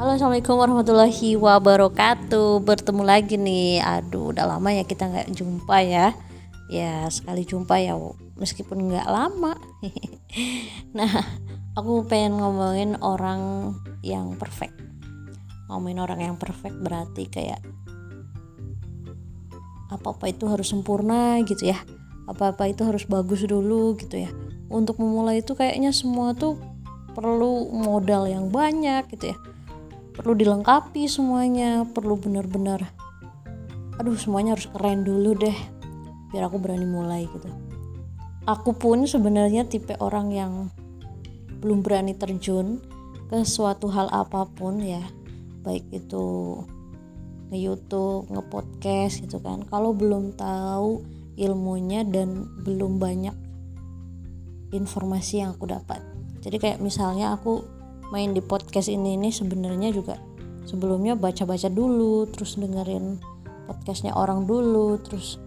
Halo assalamualaikum warahmatullahi wabarakatuh. Bertemu lagi nih. Aduh udah lama ya kita nggak jumpa ya. Ya sekali jumpa ya Meskipun nggak lama. Nah aku pengen ngomongin orang yang perfect. Ngomongin orang yang perfect berarti kayak Apa-apa itu harus sempurna gitu ya. Apa-apa itu harus bagus dulu gitu ya. Untuk memulai itu kayaknya semua tuh perlu modal yang banyak gitu ya perlu dilengkapi semuanya perlu benar-benar aduh semuanya harus keren dulu deh biar aku berani mulai gitu. Aku pun sebenarnya tipe orang yang belum berani terjun ke suatu hal apa pun ya baik itu nge YouTube, nge podcast gitu kan. Kalau belum tahu ilmunya dan belum banyak informasi yang aku dapat. Jadi kayak misalnya aku main di podcast ini ini sebenarnya juga sebelumnya baca-baca dulu terus dengerin podcastnya orang dulu terus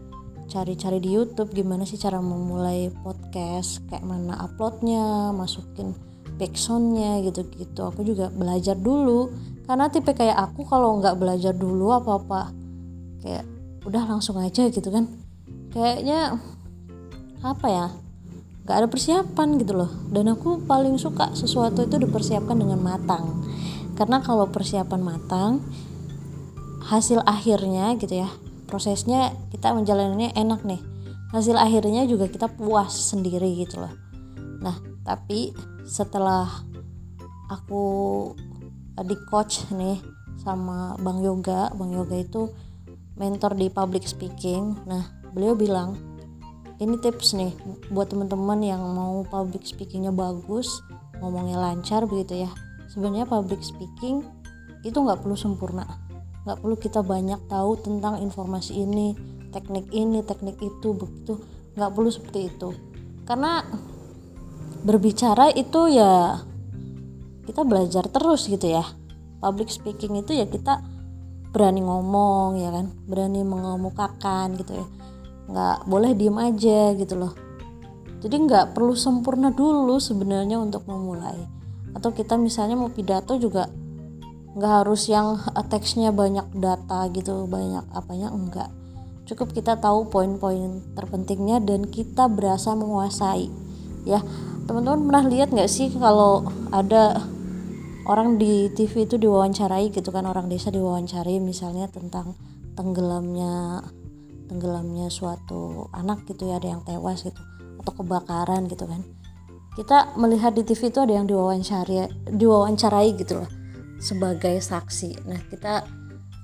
cari-cari di YouTube gimana sih cara memulai podcast kayak mana uploadnya masukin backsoundnya gitu-gitu. Aku juga belajar dulu karena tipe kayak aku kalau nggak belajar dulu apa-apa kayak udah langsung aja gitu kan. Kayaknya apa ya gak ada persiapan gitu loh. Dan aku paling suka sesuatu itu dipersiapkan dengan matang. Karena kalau persiapan matang hasil akhirnya gitu ya prosesnya kita menjalannya enak nih. Hasil akhirnya juga kita puas sendiri gitu loh. Nah tapi setelah aku di coach nih sama Bang Yoga Bang Yoga itu mentor di public speaking. Nah beliau bilang ini tips nih buat teman-teman yang mau public speakingnya bagus ngomongnya lancar begitu ya. Sebenarnya public speaking itu nggak perlu sempurna. Nggak perlu kita banyak tahu tentang informasi ini teknik ini teknik itu begitu. Nggak perlu seperti itu. Karena berbicara itu ya kita belajar terus gitu ya. Public speaking itu ya kita berani ngomong ya kan? Berani mengemukakan gitu ya nggak boleh diem aja gitu loh. Jadi nggak perlu sempurna dulu sebenarnya untuk memulai. Atau kita misalnya mau pidato juga nggak harus yang teksnya banyak data gitu banyak apanya enggak cukup kita tahu poin-poin terpentingnya dan kita berasa menguasai ya. Teman-teman pernah lihat nggak sih kalau ada orang di TV itu diwawancarai gitu kan orang desa diwawancarai misalnya tentang tenggelamnya tenggelamnya suatu anak gitu ya ada yang tewas gitu atau kebakaran gitu kan. Kita melihat di TV itu ada yang diwawancarai diwawancarai gitu loh sebagai saksi. Nah kita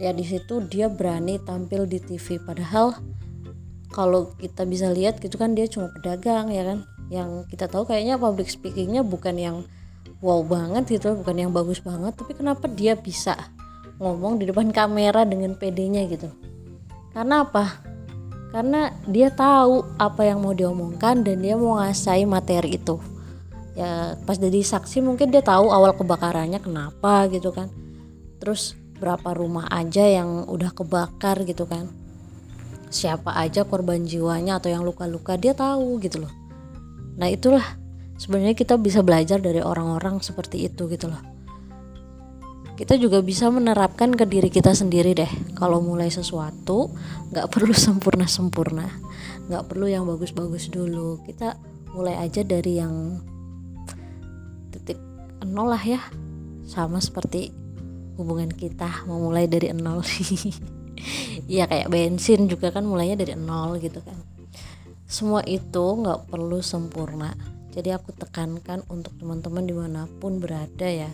ya di situ dia berani tampil di TV padahal kalau kita bisa lihat gitu kan dia cuma pedagang ya kan. Yang kita tahu kayaknya public speakingnya bukan yang wow banget gitu bukan yang bagus banget tapi kenapa dia bisa ngomong di depan kamera dengan pedenya gitu? Karena apa karena dia tahu apa yang mau diomongkan dan dia mau ngasai materi itu. Ya pas jadi saksi mungkin dia tahu awal kebakarannya kenapa gitu kan. Terus berapa rumah aja yang udah kebakar gitu kan. Siapa aja korban jiwanya atau yang luka-luka dia tahu gitu loh. Nah itulah sebenarnya kita bisa belajar dari orang-orang seperti itu gitu loh kita juga bisa menerapkan ke diri kita sendiri deh. Kalau mulai sesuatu nggak perlu sempurna sempurna nggak perlu yang bagus-bagus dulu. Kita mulai aja dari yang titik nol lah ya. Sama seperti hubungan kita mau mulai dari nol. Ya kayak bensin juga kan mulainya dari nol gitu kan. Semua itu nggak perlu sempurna. Jadi aku tekankan untuk teman-teman di mana pun berada ya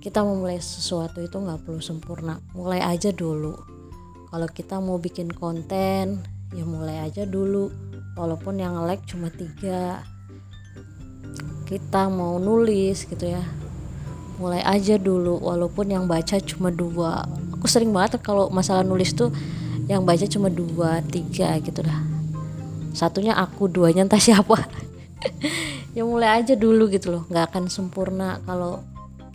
kita memulai sesuatu itu nggak perlu sempurna. Mulai aja dulu. Kalau kita mau bikin konten ya mulai aja dulu. Walaupun yang like cuma tiga. Kita mau nulis gitu ya. Mulai aja dulu walaupun yang baca cuma dua. Aku sering banget kalau masalah nulis tuh yang baca cuma dua tiga gitu dah. Satunya aku duanya entah siapa. Ya mulai aja dulu gitu loh. Nggak akan sempurna kalau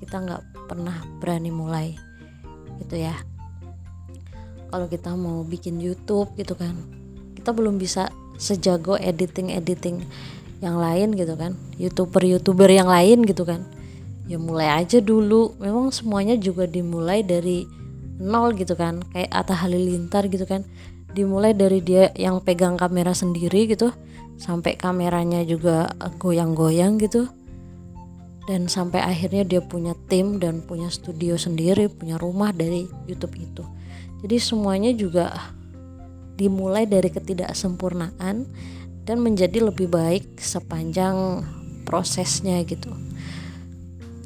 kita nggak pernah berani mulai gitu ya. Kalau kita mau bikin YouTube gitu kan. Kita belum bisa sejago editing editing yang lain gitu kan. Youtuber youtuber yang lain gitu kan. Ya mulai aja dulu. Memang semuanya juga dimulai dari nol gitu kan. Kayak Atta Halilintar gitu kan. Dimulai dari dia yang pegang kamera sendiri gitu. Sampai kameranya juga goyang-goyang gitu dan sampai akhirnya dia punya tim dan punya studio sendiri punya rumah dari YouTube itu. Jadi semuanya juga dimulai dari ketidaksempurnaan dan menjadi lebih baik sepanjang prosesnya gitu.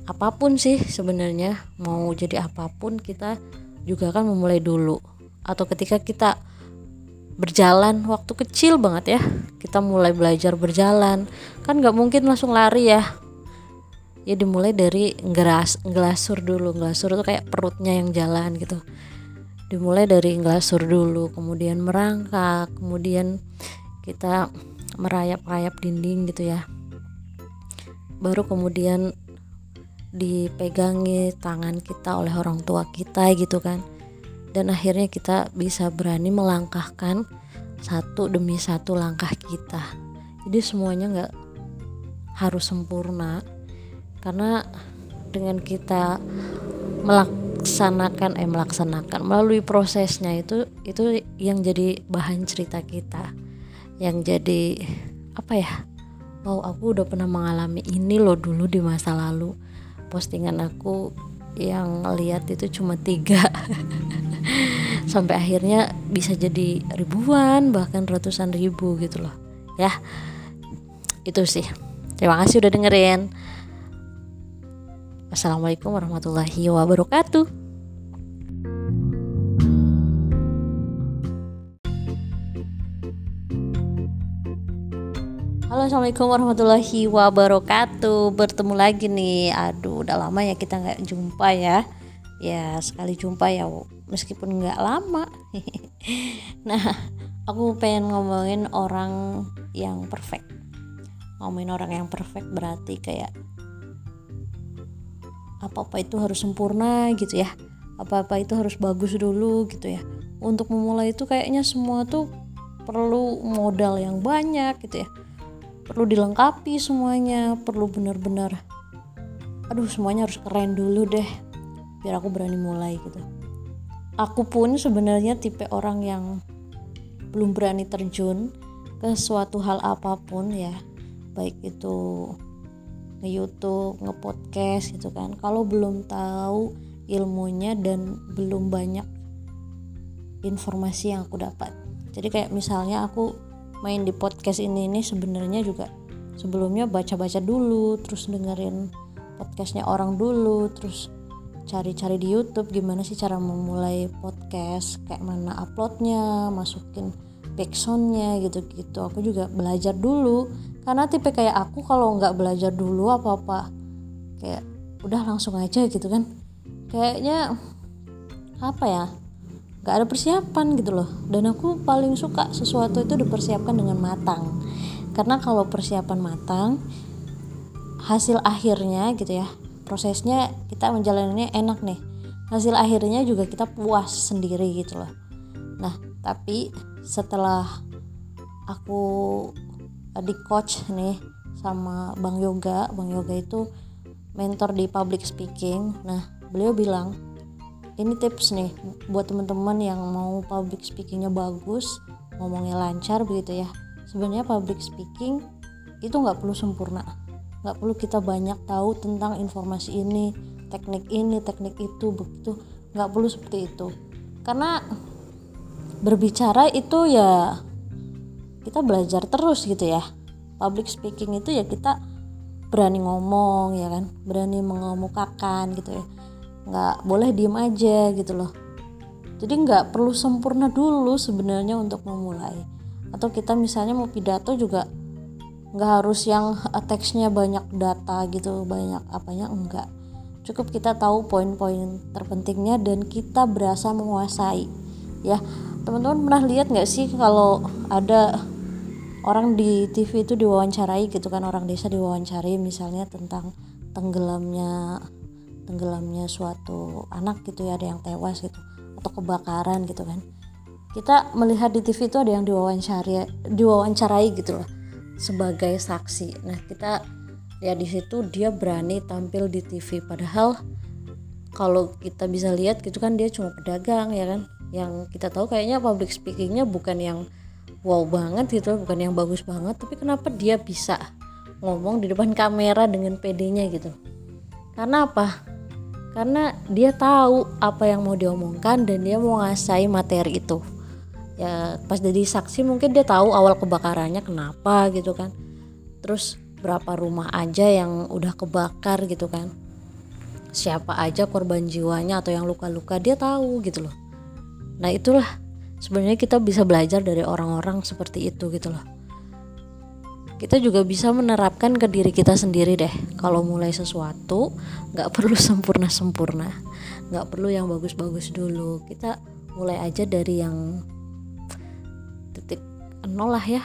Apa pun sih sebenarnya mau jadi apa pun kita juga kan memulai dulu. Atau ketika kita berjalan waktu kecil banget ya kita mulai belajar berjalan. Kan nggak mungkin langsung lari ya ya dimulai dari ngeras ngelasur dulu. Ngelasur itu kayak perutnya yang jalan gitu. Dimulai dari ngelasur dulu kemudian merangkak kemudian kita merayap-rayap dinding gitu ya. Baru kemudian dipegangi tangan kita oleh orang tua kita gitu kan. Dan akhirnya kita bisa berani melangkahkan satu demi satu langkah kita. Jadi semuanya nggak harus sempurna karena dengan kita melaksanakan eh melaksanakan melalui prosesnya itu itu yang jadi bahan cerita kita. Yang jadi apa ya oh aku udah pernah mengalami ini loh dulu di masa lalu. Postingan aku yang lihat itu cuma tiga. Sampai akhirnya bisa jadi ribuan bahkan ratusan ribu gitu loh. Ya itu sih. Terima kasih udah dengerin Assalamualaikum warahmatullahi wabarakatuh. Halo assalamualaikum warahmatullahi wabarakatuh. Bertemu lagi nih. Aduh udah lama ya kita nggak jumpa ya. Ya sekali jumpa ya Meskipun nggak lama. Nah aku pengen ngomongin orang yang perfect. Ngomongin orang yang perfect berarti kayak Apa-apa itu harus sempurna gitu ya. Apa-apa itu harus bagus dulu gitu ya. Untuk memulai itu kayaknya semua tuh perlu modal yang banyak gitu ya. Perlu dilengkapi semuanya perlu benar-benar aduh semuanya harus keren dulu deh biar aku berani mulai gitu. Aku pun sebenarnya tipe orang yang belum berani terjun ke suatu hal apa pun ya. Baik itu nge YouTube, nge podcast gitu kan. Kalau belum tahu ilmunya dan belum banyak informasi yang aku dapat. Jadi kayak misalnya aku main di podcast ini ini sebenarnya juga sebelumnya baca-baca dulu terus dengerin podcastnya orang dulu terus cari-cari di YouTube gimana sih cara memulai podcast kayak mana uploadnya masukin backsoundnya gitu-gitu. Aku juga belajar dulu karena tipe kayak aku kalau nggak belajar dulu apa-apa kayak udah langsung aja gitu kan. Kayaknya apa ya gak ada persiapan gitu loh. Dan aku paling suka sesuatu itu dipersiapkan dengan matang. Karena kalau persiapan matang hasil akhirnya gitu ya prosesnya kita menjalannya enak nih. Hasil akhirnya juga kita puas sendiri gitu loh. Nah tapi setelah aku di coach nih sama Bang Yoga. Bang Yoga itu mentor di public speaking. Nah beliau bilang ini tips nih buat teman-teman yang mau public speakingnya bagus ngomongnya lancar begitu ya. Sebenarnya public speaking itu nggak perlu sempurna. Nggak perlu kita banyak tahu tentang informasi ini teknik ini teknik itu begitu. Nggak perlu seperti itu. Karena berbicara itu ya kita belajar terus gitu ya. Public speaking itu ya kita berani ngomong ya kan? Berani mengemukakan gitu ya. Nggak boleh diem aja gitu loh. Jadi nggak perlu sempurna dulu sebenarnya untuk memulai. Atau kita misalnya mau pidato juga nggak harus yang teksnya banyak data gitu banyak apanya enggak cukup kita tahu poin-poin terpentingnya dan kita berasa menguasai ya teman-teman pernah lihat nggak sih kalau ada orang di TV itu diwawancarai gitu kan orang desa diwawancarai misalnya tentang tenggelamnya tenggelamnya suatu anak gitu ya ada yang tewas gitu atau kebakaran gitu kan. Kita melihat di TV itu ada yang diwawancarai diwawancarai gitu loh sebagai saksi. Nah kita ya di situ dia berani tampil di TV padahal kalau kita bisa lihat gitu kan dia cuma pedagang ya kan yang kita tahu kayaknya public speakingnya bukan yang wow banget gitu bukan yang bagus banget tapi kenapa dia bisa ngomong di depan kamera dengan pedenya gitu? Karena apa? Karena dia tahu apa yang mau diomongkan dan dia mau ngasai materi itu. Ya pas jadi saksi mungkin dia tahu awal kebakarannya kenapa gitu kan. Terus berapa rumah aja yang udah kebakar gitu kan. Siapa aja korban jiwanya atau yang luka-luka dia tahu gitu loh nah itulah sebenarnya kita bisa belajar dari orang-orang seperti itu gitu loh. Kita juga bisa menerapkan ke diri kita sendiri deh. Kalau mulai sesuatu nggak perlu sempurna-sempurna. Nggak perlu yang bagus-bagus dulu. Kita mulai aja dari yang titik nol lah ya.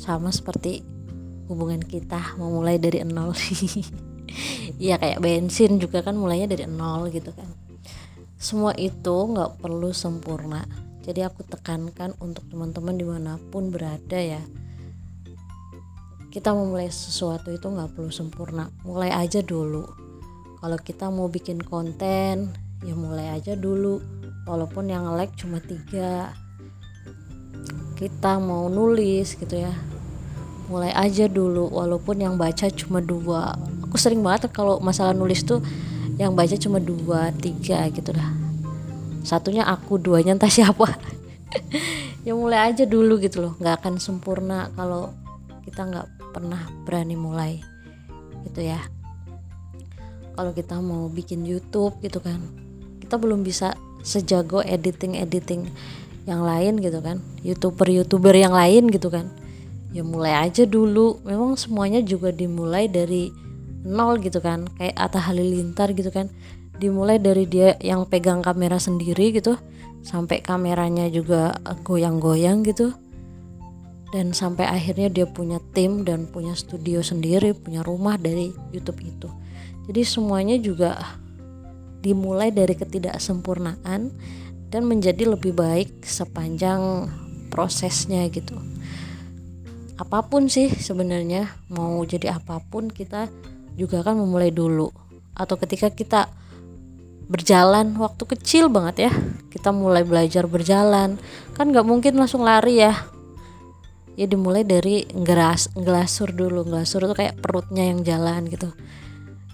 Sama seperti hubungan kita mau mulai dari nol. Iya kayak bensin juga kan mulainya dari nol gitu kan semua itu nggak perlu sempurna. Jadi aku tekankan untuk teman-teman di mana pun berada ya. Kita memulai sesuatu itu nggak perlu sempurna. Mulai aja dulu. Kalau kita mau bikin konten ya mulai aja dulu. Walaupun yang like cuma tiga. Kita mau nulis gitu ya. Mulai aja dulu walaupun yang baca cuma dua. Aku sering banget kalau masalah nulis tuh yang baca cuma dua tiga gitu dah. Satunya aku duanya entah siapa. Ya mulai aja dulu gitu loh. Nggak akan sempurna kalau kita nggak pernah berani mulai gitu ya. Kalau kita mau bikin YouTube gitu kan kita belum bisa sejago editing editing yang lain gitu kan. Youtuber youtuber yang lain gitu kan. Ya mulai aja dulu. Memang semuanya juga dimulai dari nol gitu kan kayak Atta Halilintar gitu kan. Dimulai dari dia yang pegang kamera sendiri gitu sampai kameranya juga goyang-goyang gitu. Dan sampai akhirnya dia punya tim dan punya studio sendiri punya rumah dari YouTube itu. Jadi semuanya juga dimulai dari ketidaksempurnaan dan menjadi lebih baik sepanjang prosesnya gitu. Apa pun sih sebenarnya mau jadi apa pun kita juga kan memulai dulu. Atau ketika kita berjalan waktu kecil banget ya kita mulai belajar berjalan. Kan nggak mungkin langsung lari ya. Ya dimulai dari ngeras ngelasur dulu. Ngelasur itu kayak perutnya yang jalan gitu.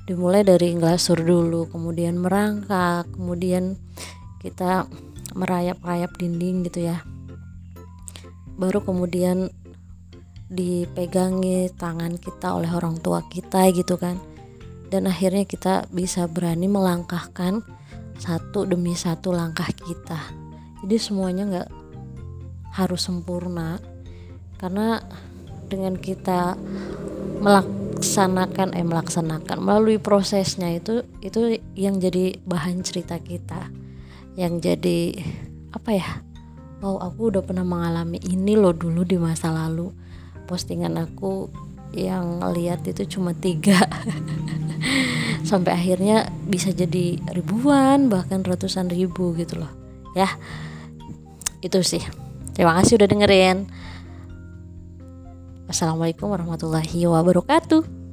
Dimulai dari ngelasur dulu kemudian merangkak kemudian kita merayap-rayap dinding gitu ya. Baru kemudian dipegangi tangan kita oleh orang tua kita gitu kan. Dan akhirnya kita bisa berani melangkahkan satu demi satu langkah kita. Jadi semuanya nggak harus sempurna. Karena dengan kita melaksanakan eh melaksanakan melalui prosesnya itu itu yang jadi bahan cerita kita. Yang jadi apa ya wow aku udah pernah mengalami ini loh dulu di masa lalu postingan aku yang lihat itu cuma tiga. Sampai akhirnya bisa jadi ribuan bahkan ratusan ribu gitu loh. Ya itu sih. Terima kasih udah dengerin. Assalamualaikum warahmatullahi wabarakatuh